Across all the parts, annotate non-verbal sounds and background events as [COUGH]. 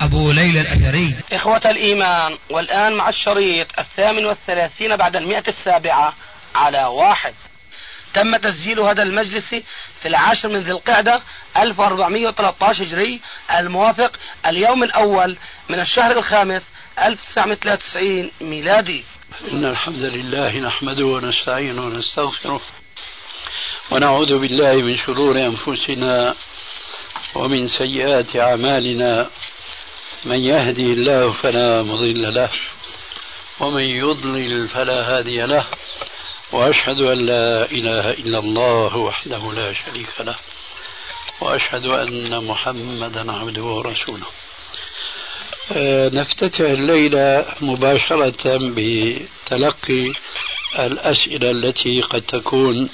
أبو ليلى الأثري. إخوة الإيمان والآن مع الشريط الثامن والثلاثين بعد المئة السابعة على واحد. تم تسجيل هذا المجلس في العاشر من ذي القعدة 1413 هجري الموافق اليوم الأول من الشهر الخامس 1993 ميلادي. إن الحمد لله نحمده ونستعينه ونستغفره ونعوذ بالله من شرور أنفسنا ومن سيئات أعمالنا. من يهدي الله فلا مضل له ومن يضلل فلا هادي له وأشهد أن لا إله إلا الله وحده لا شريك له وأشهد أن محمدا عبده ورسوله. أه نفتتح الليلة مباشرة بتلقي الأسئلة التي قد تكون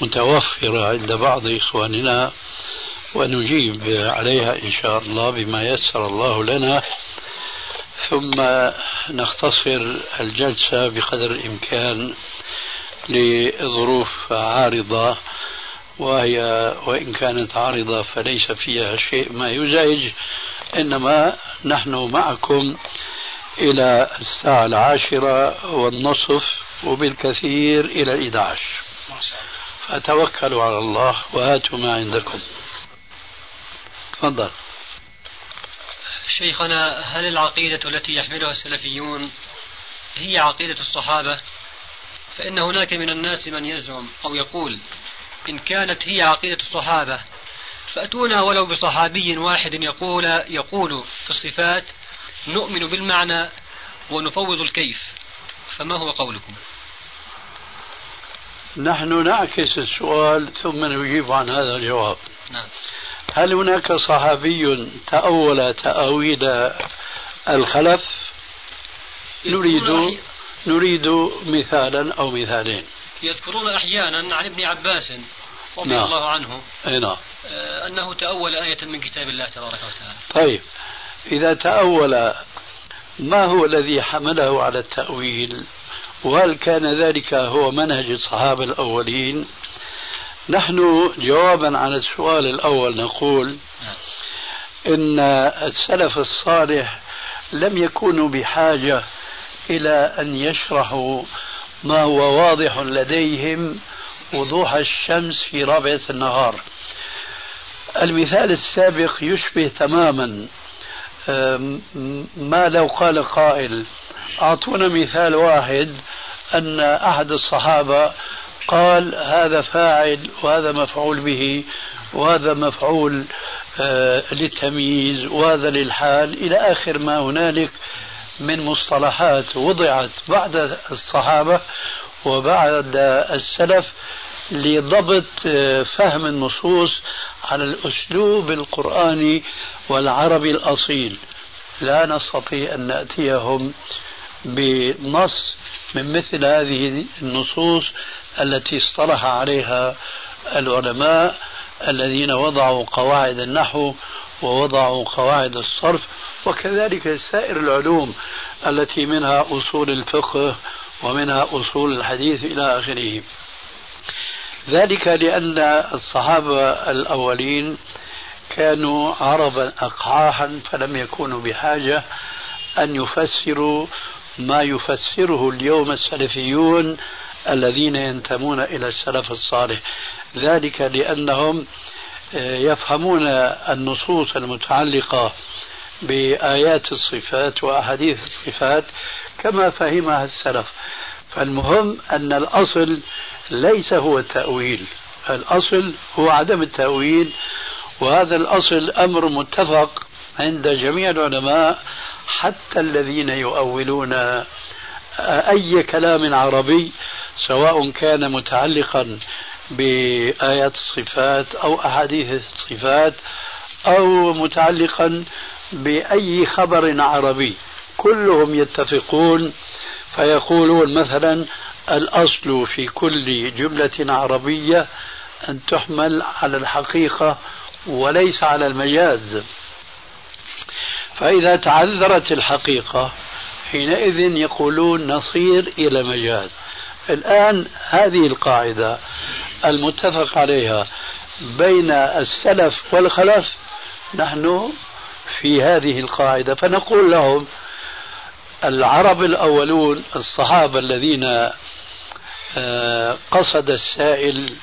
متوفرة عند بعض إخواننا. ونجيب عليها إن شاء الله بما يسر الله لنا. ثم نختصر الجلسة بقدر الإمكان لظروف عارضة وهي وإن كانت عارضة فليس فيها شيء ما يزعج. إنما نحن معكم إلى الساعة العاشرة والنصف وبالكثير إلى الإحدى عشر. فتوكلوا على الله وهاتوا ما عندكم. تفضل شيخنا هل العقيدة التي يحملها السلفيون هي عقيدة الصحابة فإن هناك من الناس من يزعم أو يقول إن كانت هي عقيدة الصحابة فأتونا ولو بصحابي واحد يقول يقول في الصفات نؤمن بالمعنى ونفوض الكيف فما هو قولكم؟ نحن نعكس السؤال ثم نجيب عن هذا الجواب نعم. هل هناك صحابي تأول تأويل الخلف؟ نريد نريد مثالا أو مثالين. يذكرون أحيانا عن ابن عباس رضي نعم. الله عنه. أي نعم. آه، أنه تأول آية من كتاب الله تبارك وتعالى. طيب. إذا تأول ما هو الذي حمله على التأويل؟ وهل كان ذلك هو منهج الصحابة الأولين؟ نحن جوابا على السؤال الأول نقول إن السلف الصالح لم يكونوا بحاجة إلى أن يشرحوا ما هو واضح لديهم وضوح الشمس في رابعة النهار. المثال السابق يشبه تماما ما لو قال قائل أعطونا مثال واحد أن أحد الصحابة قال هذا فاعل وهذا مفعول به وهذا مفعول آه للتمييز وهذا للحال إلى آخر ما هنالك من مصطلحات وضعت بعد الصحابة وبعد السلف لضبط آه، فهم النصوص على الأسلوب القرآني والعربي الأصيل. لا نستطيع أن نأتيهم بنص من مثل هذه النصوص التي اصطلح عليها العلماء الذين وضعوا قواعد النحو ووضعوا قواعد الصرف وكذلك سائر العلوم التي منها أصول الفقه ومنها أصول الحديث إلى آخره. ذلك لأن الصحابة الأولين كانوا عربا اقحاحا فلم يكونوا بحاجة أن يفسروا ما يفسره اليوم السلفيون الذين ينتمون إلى السلف الصالح. ذلك لأنهم آه، يفهمون النصوص المتعلقة بآيات الصفات وأحاديث الصفات كما فهمها السلف. فالمهم أن الأصل ليس هو التأويل الأصل هو عدم التأويل وهذا الأصل أمر متفق عند جميع العلماء حتى الذين يؤولون أي كلام عربي سواء كان متعلقا بآيات الصفات أو أحاديث الصفات أو متعلقا بأي خبر عربي كلهم يتفقون. فيقولون مثلا الأصل في كل جملة عربية أن تحمل على الحقيقة وليس على المجاز. فإذا تعذرت الحقيقة حينئذ يقولون نصير إلى مجاز. الآن هذه القاعدة المتفق عليها بين السلف والخلف نحن في هذه القاعدة. فنقول لهم العرب الأولون الصحابة الذين آه، قصد السائل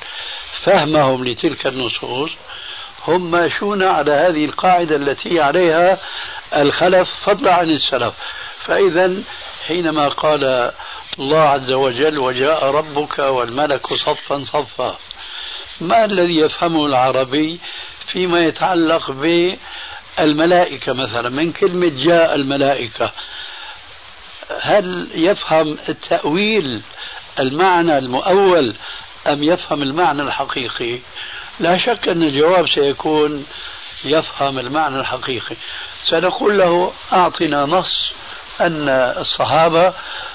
فهمهم لتلك النصوص هم ماشون على هذه القاعدة التي عليها الخلف فضلا عن السلف. فإذا حينما قال الله عز وجل وجاء ربك والملك صفا صفا. ما الذي يفهمه العربي فيما يتعلق بالملائكة مثلا؟ من كلمة جاء الملائكة. هل يفهم التأويل المعنى المؤول أم يفهم المعنى الحقيقي؟ لا شك أن الجواب سيكون يفهم المعنى الحقيقي. سنقول له أعطنا نص أن الصحابة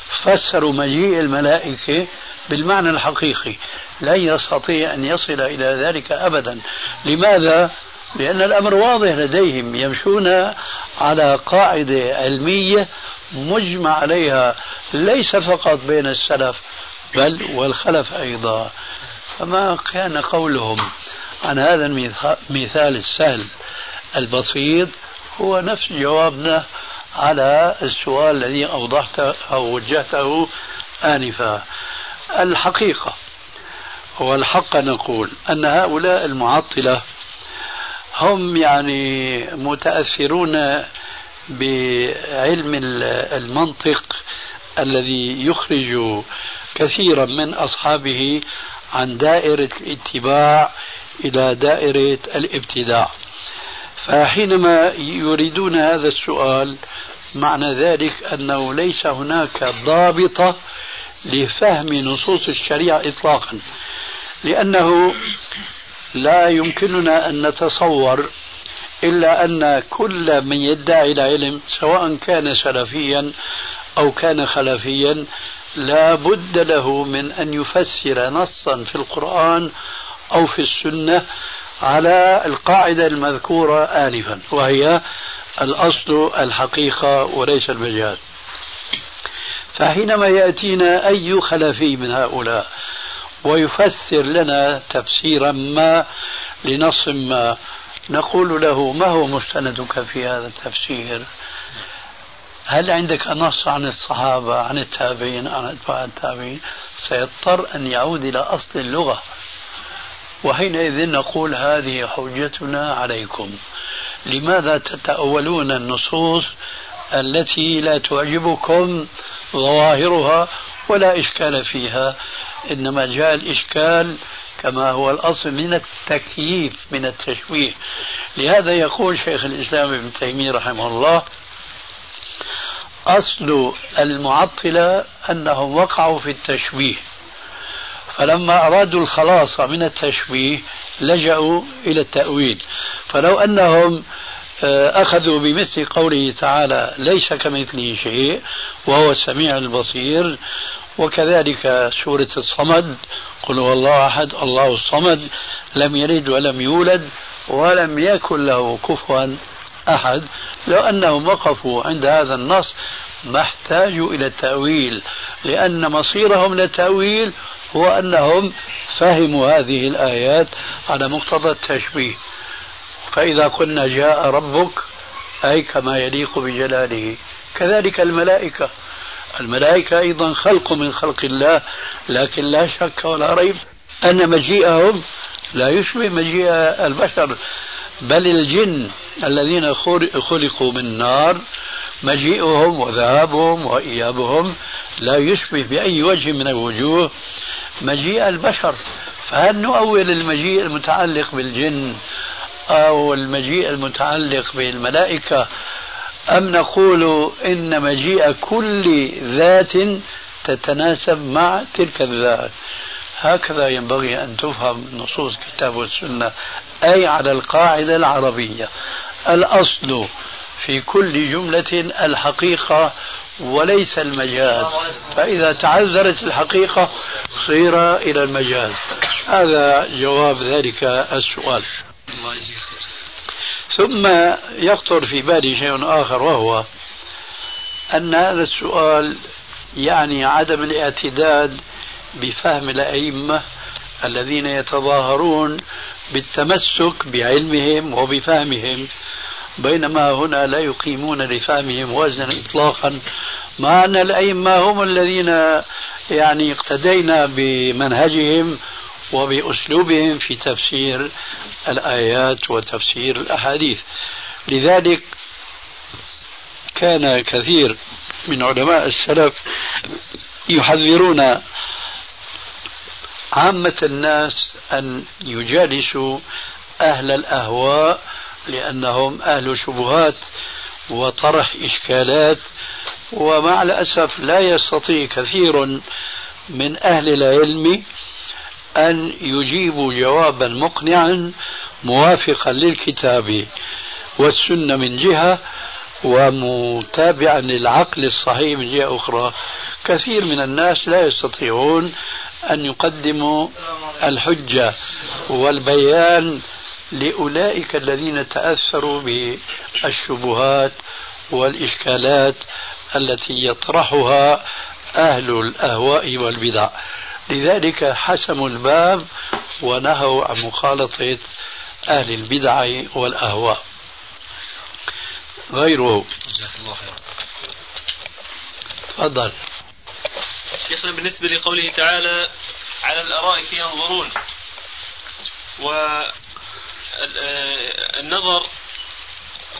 فسروا مجيء الملائكة بالمعنى الحقيقي. لن يستطيع أن يصل إلى ذلك أبدا. لماذا؟ لأن الأمر واضح لديهم. يمشون على قاعدة علمية مجمع عليها. ليس فقط بين السلف بل والخلف أيضا. فما كان قولهم عن هذا المثال السهل البسيط هو نفس جوابنا على السؤال الذي أوضحته أو وجهته آنفا. الحقيقة والحق نقول أن هؤلاء المعطلة هم يعني متأثرون بعلم المنطق الذي يخرج كثيرا من أصحابه عن دائرة الاتباع إلى دائرة الابتداع. فحينما يريدون هذا السؤال معنى ذلك أنه ليس هناك ضابطة لفهم نصوص الشريعة إطلاقا. لأنه لا يمكننا أن نتصور إلا أن كل من يدعي العلم سواء كان سلفيا أو كان خلفيا لا بد له من أن يفسر نصا في القرآن أو في السنة على القاعدة المذكورة آنفا وهي الأصل الحقيقة وليس المجاز فحينما يأتينا أي خلفي من هؤلاء ويفسر لنا تفسيرا ما لنص ما نقول له ما هو مستندك في هذا التفسير؟ هل عندك نص عن الصحابة عن التابعين عن أتباع التابعين؟ سيضطر أن يعود إلى أصل اللغة. وحينئذ نقول هذه حجتنا عليكم. لماذا تتأولون النصوص التي لا تعجبكم ظواهرها ولا إشكال فيها؟ إنما جاء الإشكال كما هو الأصل من التكييف من التشويه. لهذا يقول شيخ الإسلام ابن تيمية رحمه الله أصل المعطلة أنهم وقعوا في التشويه. فلما أرادوا الخلاص من التشبيه لجأوا إلى التأويل. فلو أنهم آه، أخذوا بمثل قوله تعالى ليس كمثله شيء وهو السميع البصير. وكذلك سورة الصمد قل هو الله أحد الله الصمد لم يلد ولم يولد ولم يكن له كفوا أحد. لو أنهم وقفوا عند هذا النص ما احتاجوا إلى التأويل لأن مصيرهم للتأويل هو أنهم فهموا هذه الآيات على مقتضى التشبيه. فإذا قلنا جاء ربك أي كما يليق بجلاله. كذلك الملائكة. الملائكة أيضا خلق من خلق الله لكن لا شك ولا ريب أن مجيئهم لا يشبه مجيء البشر بل الجن الذين خلقوا من نار مجيئهم وذهابهم وإيابهم لا يشبه بأي وجه من الوجوه مجيء البشر. فهل نؤول المجيء المتعلق بالجن أو المجيء المتعلق بالملائكة أم نقول إن مجيء كل ذات تتناسب مع تلك الذات؟ هكذا ينبغي أن تفهم نصوص الكتاب والسنة أي على القاعدة العربية. الأصل في كل جملة الحقيقة وليس المجاز. فإذا تعذرت الحقيقة صير إلى المجاز. هذا جواب ذلك السؤال. ثم يخطر في بالي شيء آخر وهو أن هذا السؤال يعني عدم الاعتداد بفهم الأئمة الذين يتظاهرون بالتمسك بعلمهم وبفهمهم. بينما هنا لا يقيمون لفهمهم وزنا إطلاقا. مع أن الأئمة هم الذين يعني اقتدينا بمنهجهم وبأسلوبهم في تفسير الآيات وتفسير الأحاديث. لذلك كان كثير من علماء السلف يحذرون عامة الناس أن يجالسوا أهل الأهواء لأنهم أهل شبهات وطرح إشكالات ومع الأسف لا يستطيع كثير من أهل العلم أن يجيبوا جوابا مقنعا موافقا للكتاب والسنة من جهة ومتابعا للعقل الصحيح من جهة أخرى. كثير من الناس لا يستطيعون أن يقدموا الحجة والبيان لأولئك الذين تأثروا بالشبهات والإشكالات التي يطرحها أهل الأهواء والبدع. لذلك حسموا الباب ونهوا عن مخالطة أهل البدع والأهواء. غيره. جزاك الله خيرا. تفضل. شيخنا بالنسبة لقوله تعالى على الأرائك ينظرون. والنظر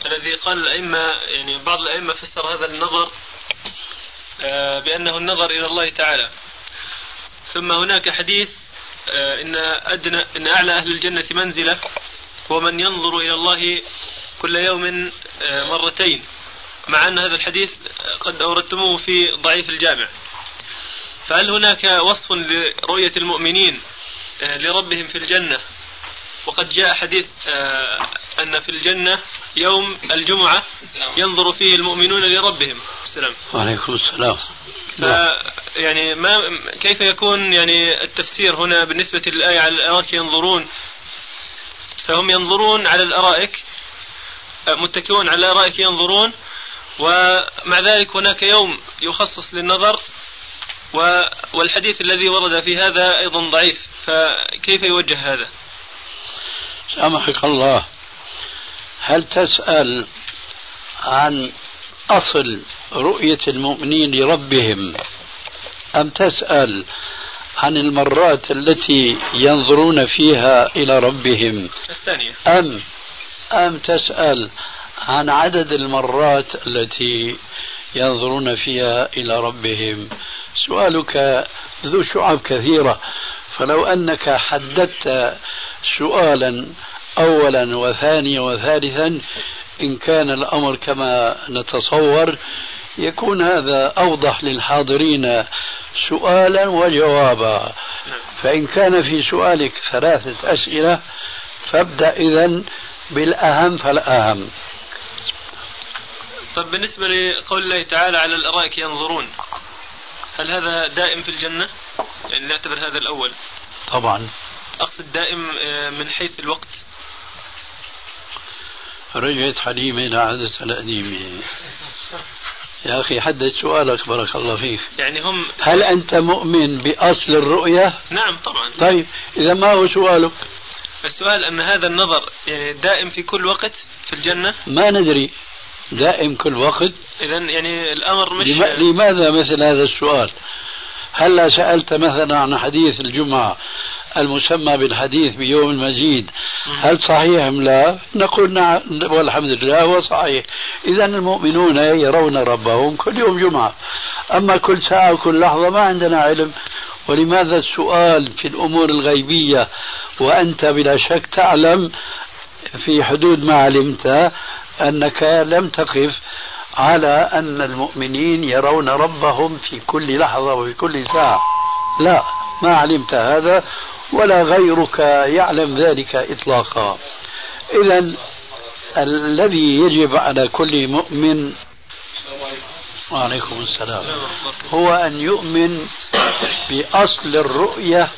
الذي قال الأئمة يعني بعض الأئمة فسر هذا النظر آه، بأنه النظر إلى الله تعالى. ثم هناك حديث آه، إن أدنى إن أعلى أهل الجنة منزلة هو من ينظر إلى الله كل يوم آه، مرتين. مع أن هذا الحديث قد أوردتموه في ضعيف الجامع. فهل هناك وصف لرؤية المؤمنين لربهم في الجنة؟ وقد جاء حديث أن في الجنة يوم الجمعة ينظر فيه المؤمنون لربهم. السلام. وعليكم السلام. يعني ما كيف يكون يعني التفسير هنا بالنسبة للآية على الأرائك ينظرون؟ فهم ينظرون على الأرائك متكئون على الأرائك ينظرون ومع ذلك هناك يوم يخصص للنظر والحديث الذي ورد في هذا أيضا ضعيف. فكيف يوجه هذا؟ سامحك الله. هل تسأل عن أصل رؤية المؤمنين لربهم؟ أم تسأل عن المرات التي ينظرون فيها إلى ربهم؟ الثانية. أم أم تسأل عن عدد المرات التي ينظرون فيها إلى ربهم؟ سؤالك ذو شعب كثيرة. فلو أنك حددت سؤالا أولا وثانيا وثالثا إن كان الأمر كما نتصور يكون هذا أوضح للحاضرين سؤالا وجوابا. فإن كان في سؤالك ثلاثة أسئلة فابدأ إذا بالأهم فالأهم. طيب بالنسبة لقول الله تعالى على الأرائك ينظرون هل هذا دائم في الجنة؟ يعني نعتبر هذا الأول. طبعا. أقصد دائم آه، من حيث الوقت رجعت حليمة إلى عادتها القديمة يا أخي حدد سؤالك بارك الله فيك يعني هم هل أنت مؤمن بأصل الرؤية؟ نعم طبعا طيب إذا ما هو سؤالك؟ السؤال أن هذا النظر يعني دائم في كل وقت في الجنة؟ ما ندري دائم كل وقت إذا يعني الأمر مش لماذا مثل هذا السؤال؟ هلا سألت مثلا عن حديث الجمعة المسمى بالحديث بيوم المزيد. هل صحيح أم لا؟ نقول نعم والحمد لله هو صحيح. إذا المؤمنون يرون ربهم كل يوم جمعة. أما كل ساعة وكل لحظة ما عندنا علم. ولماذا السؤال في الأمور الغيبية؟ وأنت بلا شك تعلم في حدود ما علمت أنك لم تقف على أن المؤمنين يرون ربهم في كل لحظة وفي كل ساعة. لا ما علمت هذا. ولا غيرك يعلم ذلك إطلاقا. إذا الذي يجب على كل مؤمن وعليكم السلام هو أن يؤمن بأصل الرؤية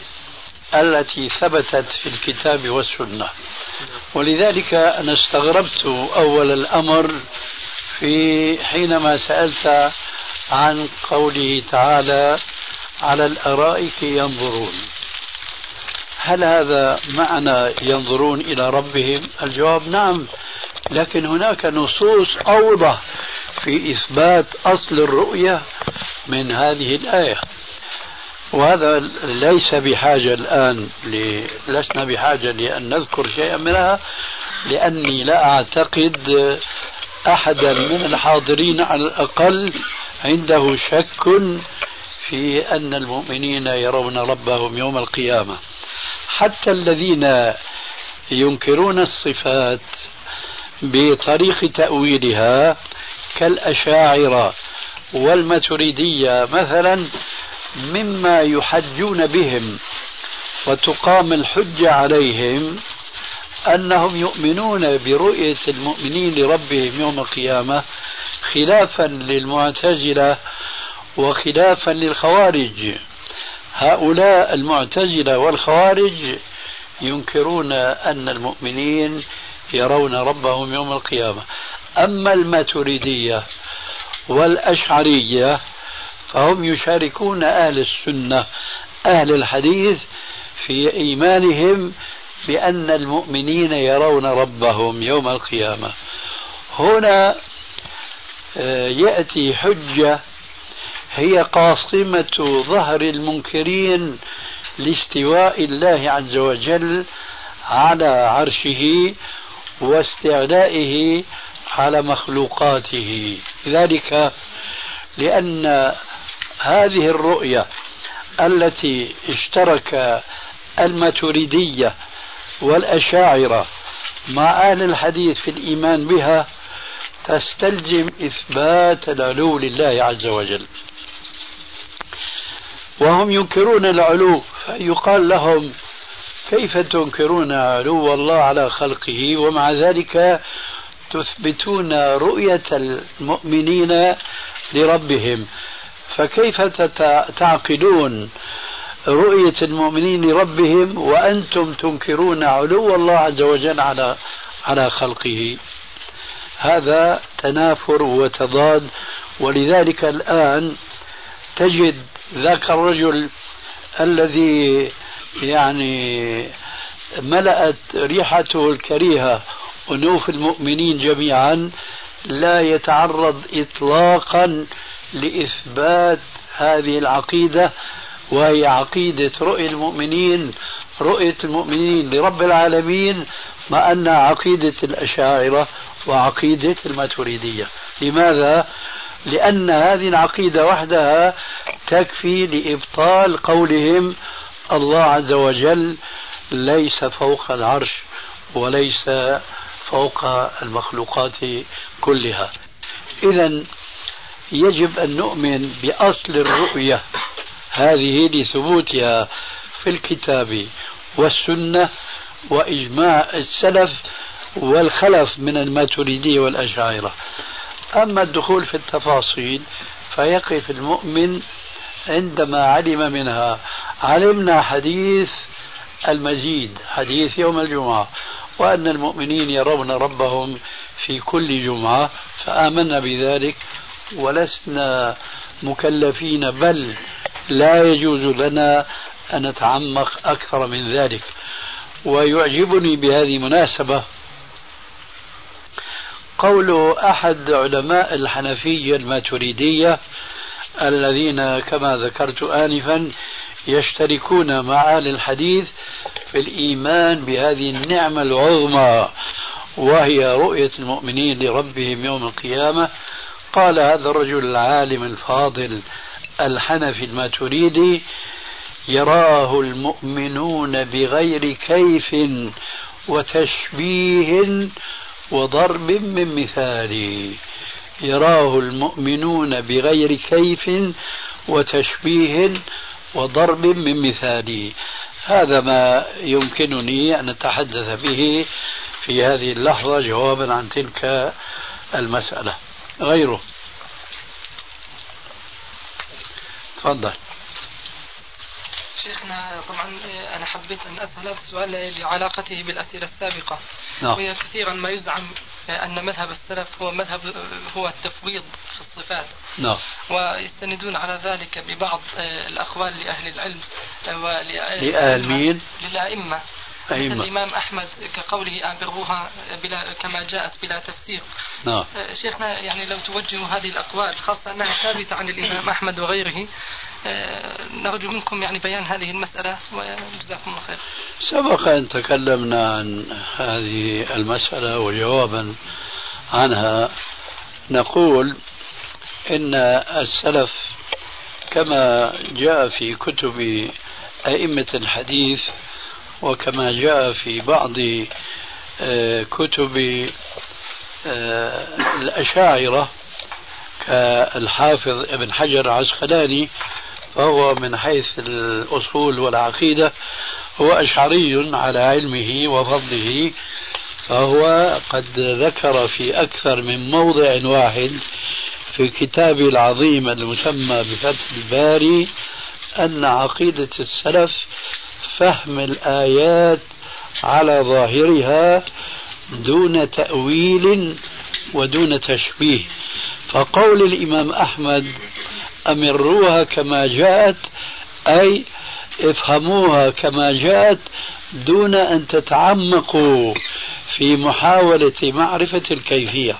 التي ثبتت في الكتاب والسنة. ولذلك أنا استغربت أول الأمر في حينما سألت عن قوله تعالى على الأرائك ينظرون هل هذا معنى ينظرون إلى ربهم؟ الجواب نعم لكن هناك نصوص أوضح في إثبات أصل الرؤية من هذه الآية. وهذا ليس بحاجة الآن لسنا بحاجة لأن نذكر شيئا منها لأني لا أعتقد أحدا من الحاضرين على الأقل عنده شك في أن المؤمنين يرون ربهم يوم القيامة. حتى الذين ينكرون الصفات بطريق تأويلها كالأشاعرة والماتريدية مثلا مما يحجون بهم وتقام الحجة عليهم أنهم يؤمنون برؤية المؤمنين لربهم يوم القيامة خلافا للمعتزلة وخلافا للخوارج. هؤلاء المعتزلة والخوارج ينكرون أن المؤمنين يرون ربهم يوم القيامة. أما الماتريدية والأشعرية فهم يشاركون أهل السنة أهل الحديث في إيمانهم بأن المؤمنين يرون ربهم يوم القيامة. هنا آه، يأتي حجة هي قاصمة ظهر المنكرين لاستواء الله عز وجل على عرشه واستعلائه على مخلوقاته. ذلك لأن هذه الرؤية التي اشترك الماتريدية والأشاعرة مع أهل الحديث في الإيمان بها تستلزم إثبات العلو لله عز وجل. وهم ينكرون العلو. فيقال لهم كيف تنكرون علو الله على خلقه? ومع ذلك تثبتون رؤية المؤمنين لربهم. فكيف تعقلون رؤية المؤمنين لربهم وأنتم تنكرون علو الله عز وجل على على خلقه؟ هذا تنافر وتضاد. ولذلك الآن تجد ذاك الرجل الذي يعني ملأت ريحته الكريهة أنوف المؤمنين جميعا لا يتعرض إطلاقا لإثبات هذه العقيدة وهي عقيدة رؤية المؤمنين رؤية المؤمنين لرب العالمين مع أنها عقيدة الأشاعرة وعقيدة الماتريدية لماذا؟ لأن هذه العقيدة وحدها تكفي لإبطال قولهم الله عز وجل ليس فوق العرش وليس فوق المخلوقات كلها. إذا يجب أن نؤمن بأصل الرؤية هذه لثبوتها في الكتاب والسنة وإجماع السلف والخلف من الماتريدية والأشاعرة. أما الدخول في التفاصيل فيقف المؤمن عندما علم منها. علمنا حديث المزيد حديث يوم الجمعة وأن المؤمنين يرون ربهم في كل جمعة فآمنا بذلك ولسنا مكلفين بل لا يجوز لنا أن نتعمق أكثر من ذلك. ويعجبني بهذه المناسبة قول أحد علماء الحنفية الماتريدية الذين كما ذكرت آنفا يشتركون مع أهل الحديث في الإيمان بهذه النعمة العظمى وهي رؤية المؤمنين لربهم يوم القيامة. قال هذا الرجل العالم الفاضل الحنفي الماتريدي يراه المؤمنون بغير كيف وتشبيه وضرب من مثال. يراه المؤمنون بغير كيف وتشبيه وضرب من مثال. هذا ما يمكنني أن أتحدث به في هذه اللحظة جوابا عن تلك المسألة. غيره. تفضل. شيخنا طبعا أنا حبيت أن أسأل هذا السؤال لعلاقته بالأسئلة السابقة نعم. وهي كثيرا ما يزعم أن مذهب السلف هو مذهب هو التفويض في الصفات نعم ويستندون على ذلك ببعض الأقوال لأهل العلم لأهل مين؟ للأئمة أئمة. مثل الإمام أحمد كقوله أبروها بلا كما جاءت بلا تفسير نعم شيخنا يعني لو توجهوا هذه الأقوال خاصة أنها ثابتة عن الإمام أحمد وغيره آه، نرجو منكم يعني بيان هذه المسألة وجزاكم الله خير. سبق أن تكلمنا عن هذه المسألة وجوابا عنها. نقول إن السلف كما جاء في كتب أئمة الحديث وكما جاء في بعض آه، كتب آه، الأشاعرة كالحافظ ابن حجر العسقلاني فهو من حيث الأصول والعقيدة هو أشعري على علمه وفضله فهو قد ذكر في أكثر من موضع واحد في كتابه العظيم المسمى بفتح الباري أن عقيدة السلف فهم الآيات على ظاهرها دون تأويل ودون تشبيه. فقول الإمام أحمد أمروها كما جاءت أي افهموها كما جاءت دون أن تتعمقوا في محاولة معرفة الكيفية.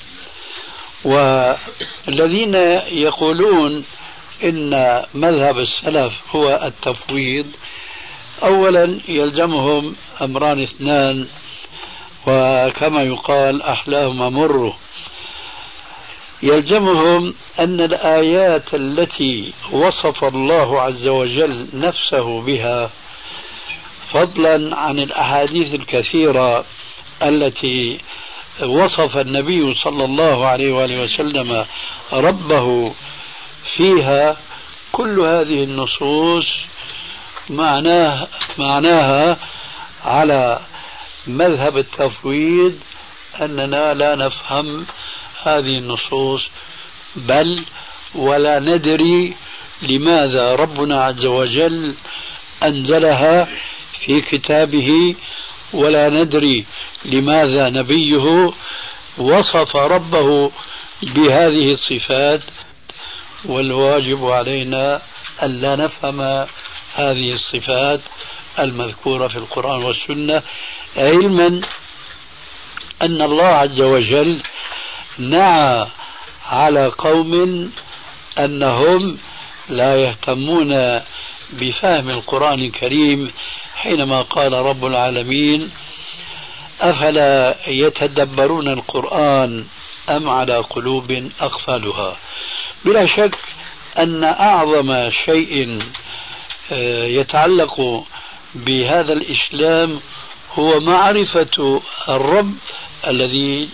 والذين يقولون إن مذهب السلف هو التفويض أولا يلزمهم أمران اثنان وكما يقال أحلاهما مر. يلزمهم أن الآيات التي وصف الله عز وجل نفسه بها فضلا عن الأحاديث الكثيرة التي وصف النبي صلى الله عليه وآله وسلم ربه فيها كل هذه النصوص معناه معناها على مذهب التفويض أننا لا نفهم هذه النصوص بل ولا ندري لماذا ربنا عز وجل أنزلها في كتابه ولا ندري لماذا نبيه وصف ربه بهذه الصفات. والواجب علينا ألا نفهم هذه الصفات المذكورة في القرآن والسنة علما أن الله عز وجل نعى على قوم أنهم لا يهتمون بفهم القرآن الكريم حينما قال رب العالمين أفلا يتدبرون القرآن أم على قلوب أقفالها؟ بلا شك أن أعظم شيء آه، يتعلق بهذا الإسلام هو معرفة الرب الذي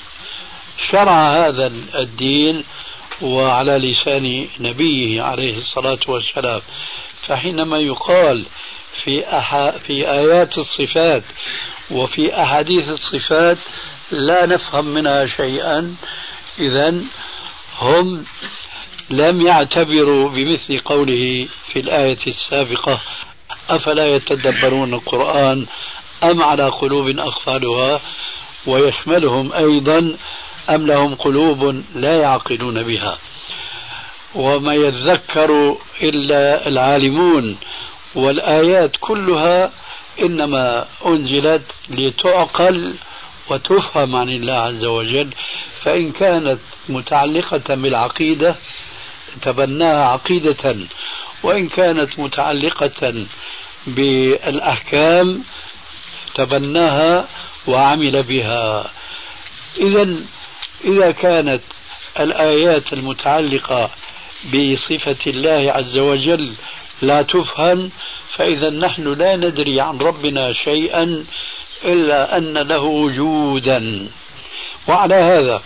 شرع هذا الدين وعلى لسان نبيه عليه الصلاة والسلام فحينما يقال في أح... في آيات الصفات وفي أحاديث الصفات لا نفهم منها شيئا إذا هم لم يعتبروا بمثل قوله في الآية السابقة أفلا يتدبرون القرآن أم على قلوب أقفالها ويشملهم أيضا أم لهم قلوب لا يعقلون بها؟ وما يذكر إلا العالمون والآيات كلها إنما أنزلت لتعقل وتفهم عن الله عز وجل. فإن كانت متعلقة بالعقيدة تبناها عقيدة وإن كانت متعلقة بالأحكام تبناها وعمل بها. إذا إذا كانت الآيات المتعلقة بصفة الله عز وجل لا تفهم فإذا نحن لا ندري عن ربنا شيئا إلا أن له وجودا. وعلى هذا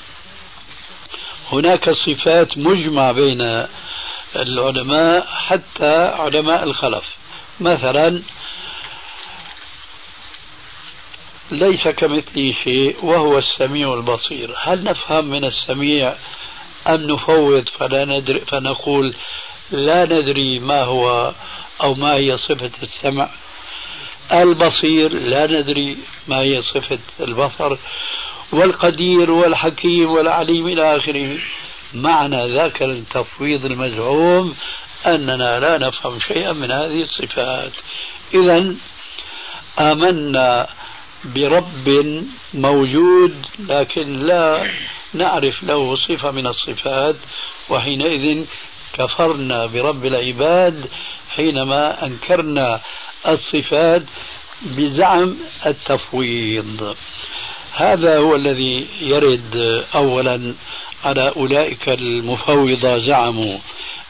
هناك صفات مجمع بين العلماء حتى علماء الخلف. مثلا ليس كمثله شيء وهو السميع البصير. هل نفهم من السميع أم نفوض فلا ندري فنقول لا ندري ما هو أو ما هي صفة السمع؟ البصير لا ندري ما هي صفة البصر. والقدير والحكيم والعليم إلى آخره. معنى ذاك التفويض المزعوم أننا لا نفهم شيئا من هذه الصفات. إذا آمنا برب موجود لكن لا نعرف له صفة من الصفات وحينئذ كفرنا برب العباد حينما أنكرنا الصفات بزعم التفويض. هذا هو الذي يرد أولا على أولئك المفوضة زعموا.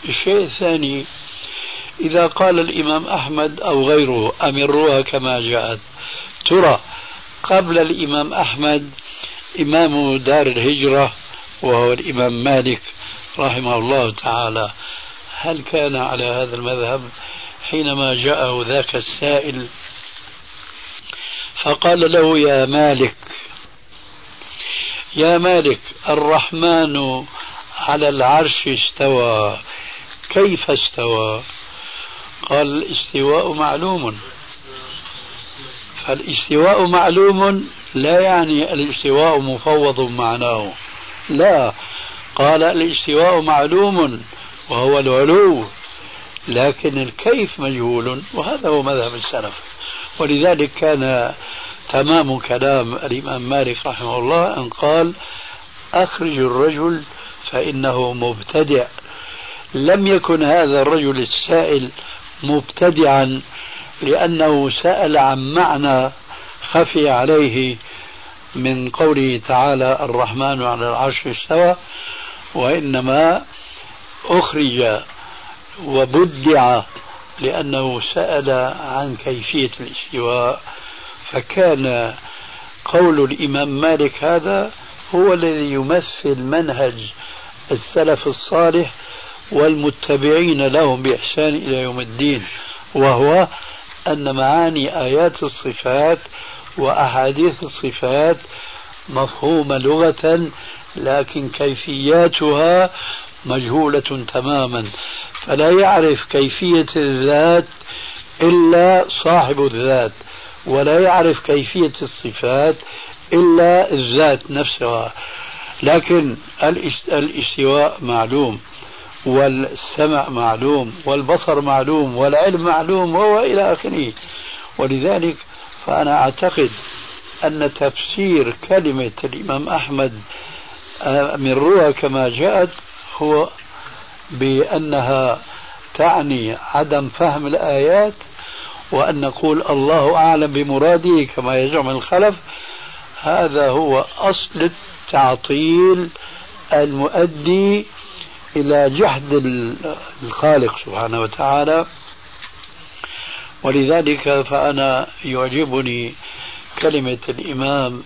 الشيء الثاني إذا قال الإمام أحمد أو غيره أمروها كما جاءت. ترى قبل الإمام أحمد إمام دار الهجرة وهو الإمام مالك رحمه الله تعالى. هل كان على هذا المذهب حينما جاءه ذاك السائل؟ فقال له يا مالك يا مالك الرحمن على العرش استوى كيف استوى؟ قال الاستواء معلوم. فالاستواء معلوم لا يعني الاستواء مفوض معناه. لا قال الاستواء معلوم وهو العلو لكن الكيف مجهول وهذا هو مذهب السلف. ولذلك كان تمام كلام الإمام مالك رحمه الله أن قال أخرج الرجل فإنه مبتدع. لم يكن هذا الرجل السائل مبتدعا لأنه سأل عن معنى خفي عليه من قوله تعالى الرحمن على العرش استوى وإنما أخرج وبدع لأنه سأل عن كيفية الاستواء. فكان قول الإمام مالك هذا هو الذي يمثل منهج السلف الصالح والمتبعين لهم بإحسان إلى يوم الدين وهو أن معاني آيات الصفات وأحاديث الصفات مفهومة لغة لكن كيفياتها مجهولة تماما. فلا يعرف كيفية الذات إلا صاحب الذات ولا يعرف كيفية الصفات إلا الذات نفسها. لكن الاستواء معلوم. والسمع معلوم والبصر معلوم والعلم معلوم وهو إلى آخره. ولذلك فأنا أعتقد أن تفسير كلمة الإمام أحمد آه، من روى كما جاءت هو بأنها تعني عدم فهم الآيات وأن نقول الله أعلم بمراده كما يزعم الخلف. هذا هو أصل التعطيل المؤدي إلى جحد الخالق سبحانه وتعالى. ولذلك فأنا يعجبني كلمة الإمام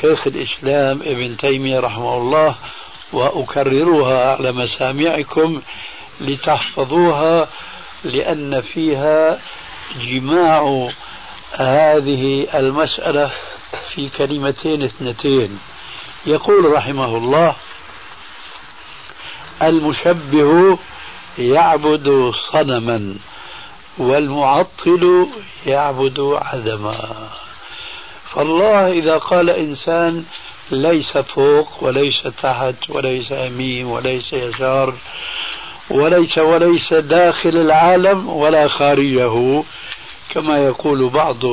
شيخ الإسلام ابن تيمية رحمه الله وأكررها على مسامعكم لتحفظوها لأن فيها جماع هذه المسألة في كلمتين اثنتين. يقول رحمه الله المشبه يعبد صنما والمعطل يعبد عدما. فالله إذا قال إنسان ليس فوق وليس تحت وليس يمين وليس يسار وليس وليس داخل العالم ولا خارجه كما يقول بعض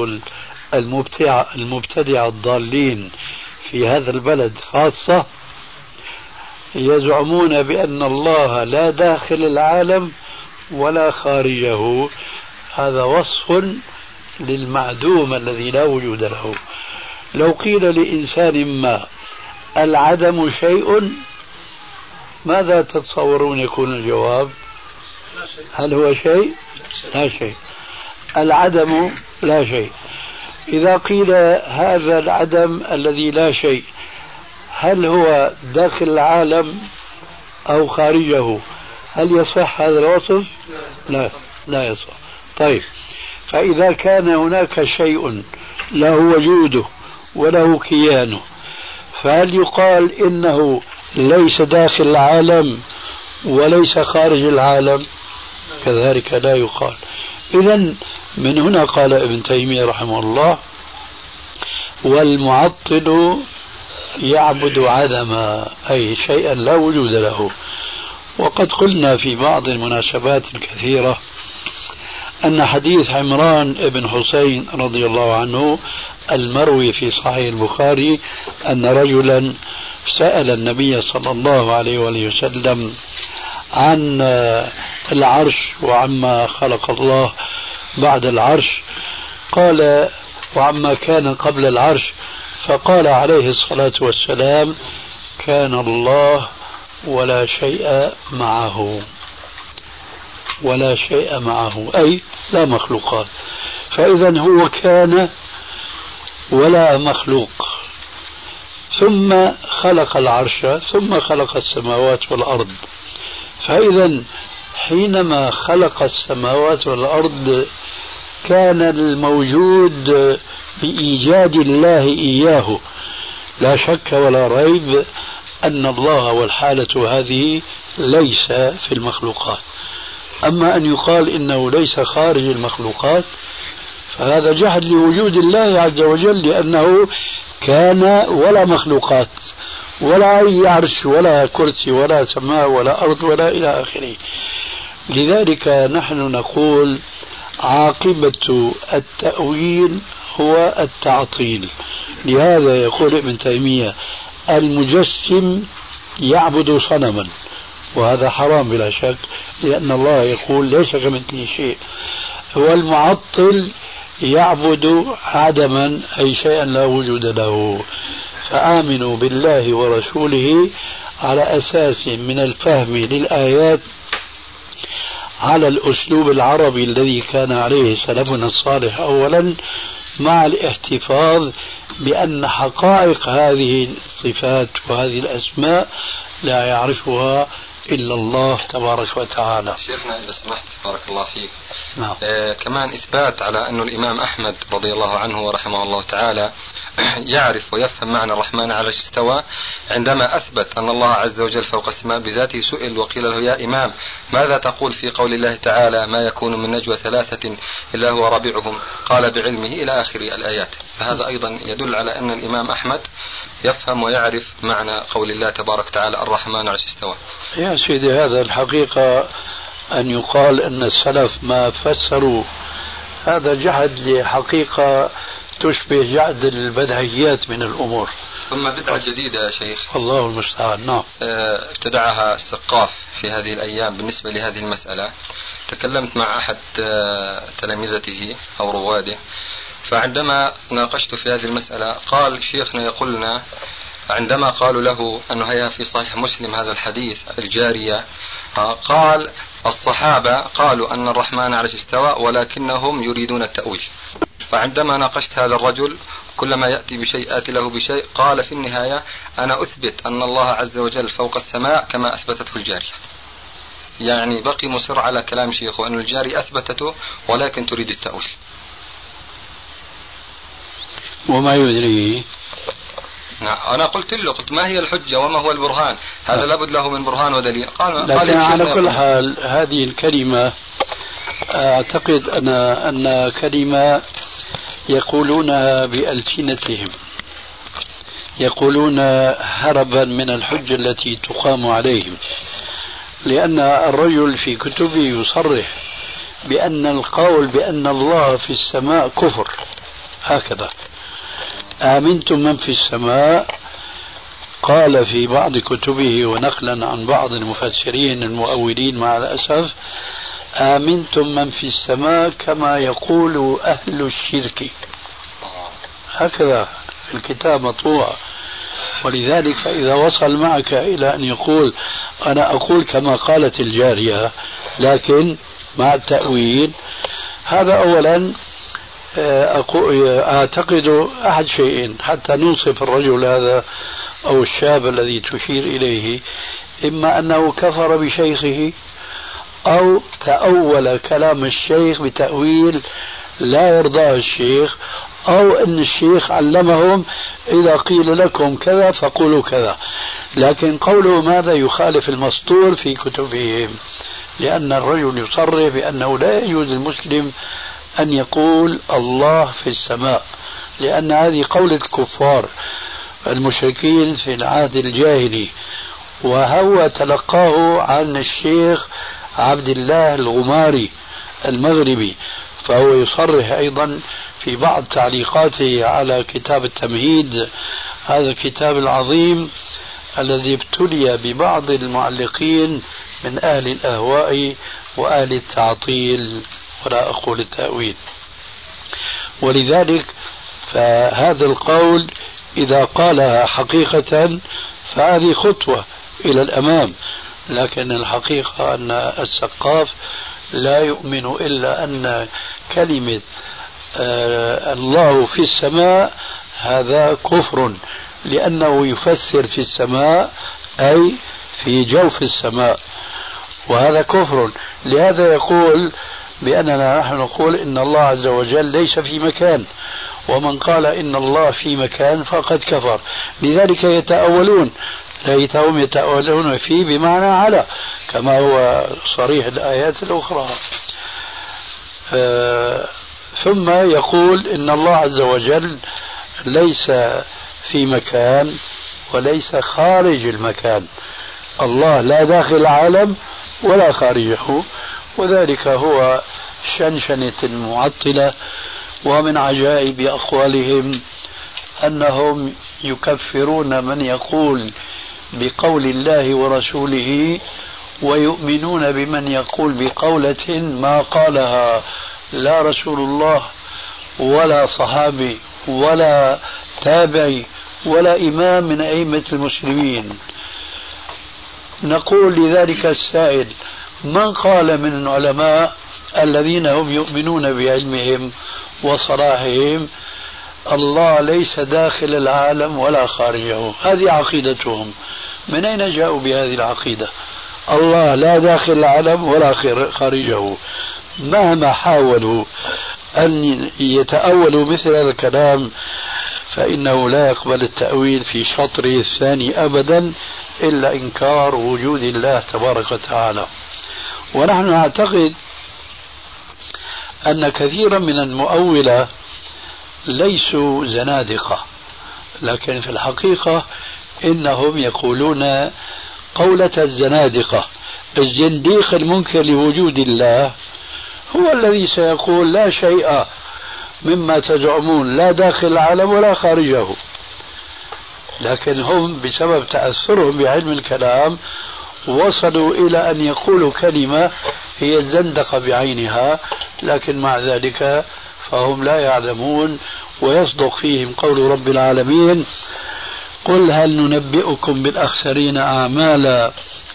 المبتدع المبتدع الضالين في هذا البلد خاصة يزعمون بأن الله لا داخل العالم ولا خارجه. هذا وصف للمعدوم الذي لا وجود له. لو قيل لإنسان ما العدم شيء ماذا تتصورون يكون الجواب؟ هل هو شيء؟ لا شيء. العدم لا شيء. إذا قيل هذا العدم الذي لا شيء هل هو داخل العالم أو خارجه؟ هل يصح هذا الوصف؟ لا لا يصح. طيب فإذا كان هناك شيء له وجوده وله كيانه فهل يقال إنه ليس داخل العالم وليس خارج العالم؟ كذلك لا يقال. إذا من هنا قال ابن تيمية رحمه الله والمعطل يعبد عدما أي شيئا لا وجود له. وقد قلنا في بعض المناسبات الكثيرة أن حديث عمران بن حسين رضي الله عنه المروي في صحيح البخاري أن رجلا سأل النبي صلى الله عليه وآله وسلم عن العرش وعما خلق الله بعد العرش. قال وعما كان قبل العرش فقال عليه الصلاة والسلام كان الله ولا شيء معه. ولا شيء معه. أي لا مخلوقات. فإذا هو كان ولا مخلوق. ثم خلق العرش ثم خلق السماوات والأرض. فإذا حينما خلق السماوات والأرض كان الموجود بإيجاد الله إياه. لا شك ولا ريب أن الله والحالة هذه ليس في المخلوقات. أما أن يقال إنه ليس خارج المخلوقات فهذا جهل لوجود الله عز وجل لأنه كان ولا مخلوقات ولا أي عرش ولا كرسي ولا سماء ولا أرض ولا إلى آخره. لذلك نحن نقول عاقبة التأويل هو التعطيل. لهذا يقول ابن تيمية المجسم يعبد صنما وهذا حرام بلا شك لأن الله يقول ليس كمثله شيء. والمعطل يعبد عدما أي شيئا لا وجود له. فآمنوا بالله ورسوله على أساس من الفهم للآيات على الأسلوب العربي الذي كان عليه سلفنا الصالح أولا مع الاحتفاظ بأن حقائق هذه الصفات وهذه الأسماء لا يعرفها إلا الله تبارك وتعالى شيخنا إذا سمحت بارك الله فيك نعم. آه كمان إثبات على أن الإمام أحمد رضي الله عنه ورحمه الله تعالى [CLEARS THROAT] يعرف ويفهم معنى الرحمن على استوى. عندما أثبت أن الله عز وجل فوق السماء بذاته سئل وقيل له يا إمام ماذا تقول في قول الله تعالى ما يكون من نجوى ثلاثة إلا هو رابعهم قال بعلمه إلى آخر الآيات. فهذا أيضا يدل على أن الإمام أحمد يفهم ويعرف معنى قول الله تبارك وتعالى الرحمن على استوى يا سيدي هذا الحقيقة أن يقال أن السلف ما فسروا هذا جحد لحقيقة تشبه جعد البدهيات من الأمور. ثم بدعة جديدة يا شيخ. الله المستعان. نعم. آه، ابتدعها السقاف في هذه الأيام بالنسبة لهذه المسألة. تكلمت مع أحد آه، تلامذته أو رواده. فعندما ناقشت في هذه المسألة قال شيخنا يقول لنا عندما قالوا له أنه هي في صحيح مسلم هذا الحديث الجارية آه، قال الصحابة قالوا أن الرحمن على استوى ولكنهم يريدون التأويل. فعندما ناقشت هذا الرجل كلما يأتي بشيء آتي له بشيء قال في النهاية أنا أثبت أن الله عز وجل فوق السماء كما أثبتته الجارية. يعني بقي مصر على كلام شيخه أن الجارية أثبتته ولكن تريد التأويل. وما يدريه نعم أنا قلت له قلت ما هي الحجة وما هو البرهان؟ هذا لابد له من برهان ودليل. قال لكن على كل حال هذه الكلمة أعتقد أنا أن كلمة يقولونها بألسنتهم يقولون هربا من الحجة التي تقام عليهم لأن الرجل في كتبه يصرح بأن القول بأن الله في السماء كفر. هكذا. آمنتم من في السماء؟ قال في بعض كتبه ونقلا عن بعض المفسرين المؤولين مع الأسف آمنتم من في السماء كما يقول أهل الشرك. هكذا الكتاب مطبوع ولذلك فإذا وصل معك إلى أن يقول أنا أقول كما قالت الجارية لكن مع التأويل. هذا أولا آه، أعتقد أحد شيئين حتى نوصف الرجل هذا أو الشاب الذي تشير إليه إما أنه كفر بشيخه أو تأول كلام الشيخ بتأويل لا يرضاه الشيخ أو أن الشيخ علمهم إذا قيل لكم كذا فقولوا كذا. لكن قوله ماذا يخالف المسطور في كتبهم لأن الرجل يصرح بأنه لا يجوز للمسلم أن يقول الله في السماء لأن هذه قولة الكفار المشركين في العهد الجاهلي. وهو تلقاه عن الشيخ عبد الله الغماري المغربي فهو يصرح أيضا في بعض تعليقاته على كتاب التمهيد هذا الكتاب العظيم الذي ابتلي ببعض المعلقين من أهل الأهواء وأهل التعطيل ولا أقول التأويل. ولذلك فهذا القول إذا قالها حقيقة فهذه خطوة إلى الأمام. لكن الحقيقة أن السقاف لا يؤمن إلا أن كلمة آه الله في السماء هذا كفر لأنه يفسر في السماء أي في جوف السماء وهذا كفر. لهذا يقول بأننا نحن نقول إن الله عز وجل ليس في مكان ومن قال إن الله في مكان فقد كفر. لذلك يتأولون ليتهم يتأولون فيه بمعنى على كما هو صريح الآيات الأخرى. ثم يقول إن الله عز وجل ليس في مكان وليس خارج المكان. الله لا داخل العالم ولا خارجه وذلك هو شنشنة المعطلة ومن عجائب أقوالهم أنهم يكفرون من يقول بقول الله ورسوله ويؤمنون بمن يقول بقولة ما قالها لا رسول الله ولا صحابي ولا تابعي ولا إمام من أئمة المسلمين. نقول لذلك السائل من قال من العلماء الذين هم يؤمنون بعلمهم وصلاحهم الله ليس داخل العالم ولا خارجه؟ هذه عقيدتهم. من أين جاءوا بهذه العقيدة؟ الله لا داخل العالم ولا خارجه. مهما حاولوا أن يتأولوا مثل هذا الكلام فإنه لا يقبل التأويل في شطره الثاني أبدا إلا إنكار وجود الله تبارك وتعالى. ونحن نعتقد أن كثيرا من المؤولة ليسوا زنادقة لكن في الحقيقة إنهم يقولون قولة الزنادقة الزنديق المنكر لوجود الله هو الذي سيقول لا شيء مما تزعمون لا داخل العالم ولا خارجه. لكن هم بسبب تأثرهم بعلم الكلام وصلوا إلى أن يقولوا كلمة هي الزندقة بعينها لكن مع ذلك فهم لا يعلمون ويصدق فيهم قول رب العالمين قل هل ننبئكم بالأخسرين أعمالا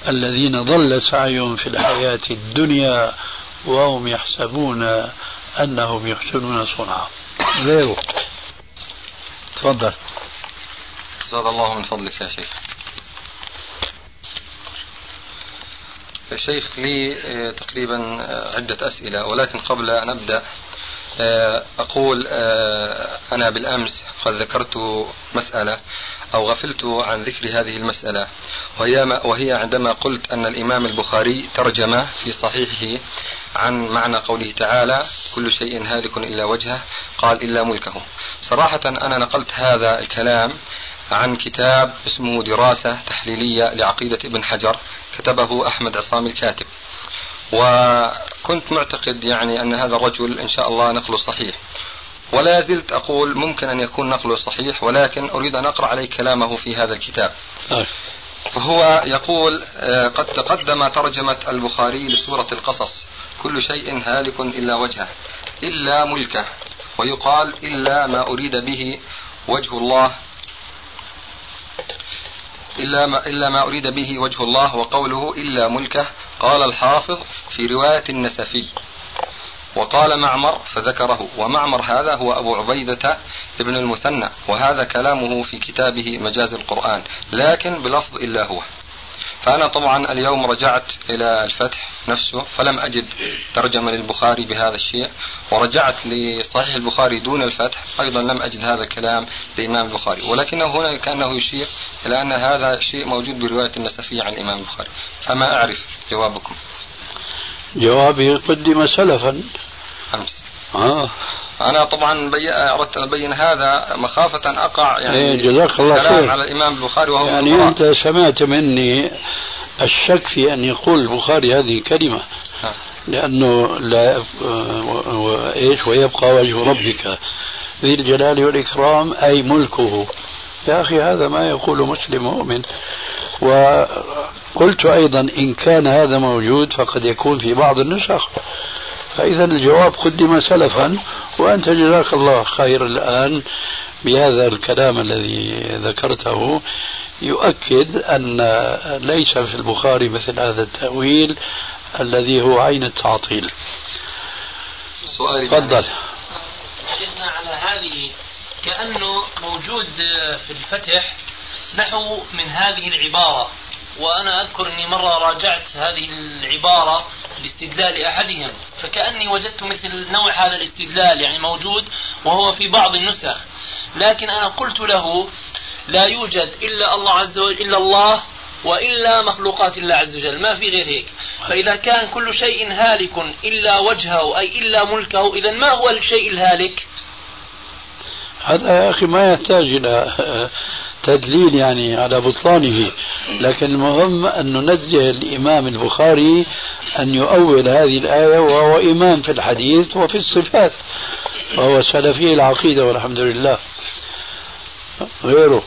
الذين ضل سعيهم في الحياة الدنيا وهم يحسبون أنهم يحسنون صنعا. غيره. تفضل. زاد الله من فضلك يا شيخ. يا شيخ لي آه، تقريبا آه، عدة أسئلة ولكن قبل أن أبدأ آه، أقول أنا بالأمس قد ذكرت مسألة أو غفلت عن ذكر هذه المسألة. وهي, وهي عندما قلت أن الإمام البخاري ترجم في صحيحه عن معنى قوله تعالى كل شيء هالك إلا وجهه قال إلا ملكه صراحة أنا نقلت هذا الكلام عن كتاب اسمه دراسة تحليلية لعقيدة ابن حجر كتبه أحمد عصام الكاتب. وكنت معتقد يعني أن هذا الرجل إن شاء الله نقله صحيح. ولا زلت أقول ممكن أن يكون نقله صحيح ولكن أريد أن أقرأ عليك كلامه في هذا الكتاب. فهو يقول آه، قد تقدم ترجمة البخاري لسورة القصص كل شيء هالك إلا وجهه إلا ملكه ويقال إلا ما أريد به وجه الله إلا ما, إلا ما أريد به وجه الله وقوله إلا ملكه قال الحافظ في رواية النسفي. وقال معمر فذكره. ومعمر هذا هو أبو عبيدة ابن المثنى وهذا كلامه في كتابه مجاز القرآن لكن بلفظ إلا هو. فأنا طبعا اليوم رجعت إلى الفتح نفسه فلم أجد ترجمة للبخاري بهذا الشيء ورجعت لصحيح البخاري دون الفتح أيضا لم أجد هذا الكلام لإمام البخاري. ولكنه هنا كأنه يشير إلى أن هذا الشيء موجود برواية النسفية عن الإمام البخاري. فما أعرف جوابكم. جوابي قدم سلفا. أمس آه. أنا طبعا بي... أردت أن أبين هذا مخافة أن أقع يعني إيه جزاك الله خير. على الإمام البخاري وهو يعني من أنت سمعت مني الشك في أن يقول البخاري هذه كلمة. لأنه لا وإيش ويبقى وجه ربك ذي الجلال والإكرام أي ملكه. يا أخي هذا ما يقول مسلم مؤمن. وقلت أيضا إن كان هذا موجود فقد يكون في بعض النسخ. فإذا الجواب قدم سلفا وأنت جزاك الله خير الآن بهذا الكلام الذي ذكرته. يؤكد أن ليس في البخاري مثل هذا التأويل الذي هو عين التعطيل. سؤالي تفضل. شيخنا على هذه كأنه موجود في الفتح نحو من هذه العبارة. وأنا أذكر أني مرة راجعت هذه العبارة لاستدلال أحدهم. فكأني وجدت مثل نوع هذا الاستدلال يعني موجود وهو في بعض النسخ. لكن أنا قلت له لا يوجد إلا الله عز وجل إلا الله وإلا مخلوقات الله عز وجل. ما في غير هيك. فإذا كان كل شيء هالك إلا وجهه أي إلا ملكه إذا ما هو الشيء الهالك؟ هذا يا أخي ما يحتاج إلى [LAUGHS] تدليل يعني على بطلانه. لكن المهم أن ننزه الإمام البخاري أن يؤول هذه الآية وهو إمام في الحديث وفي الصفات وهو سلفي العقيدة والحمد لله. غيره.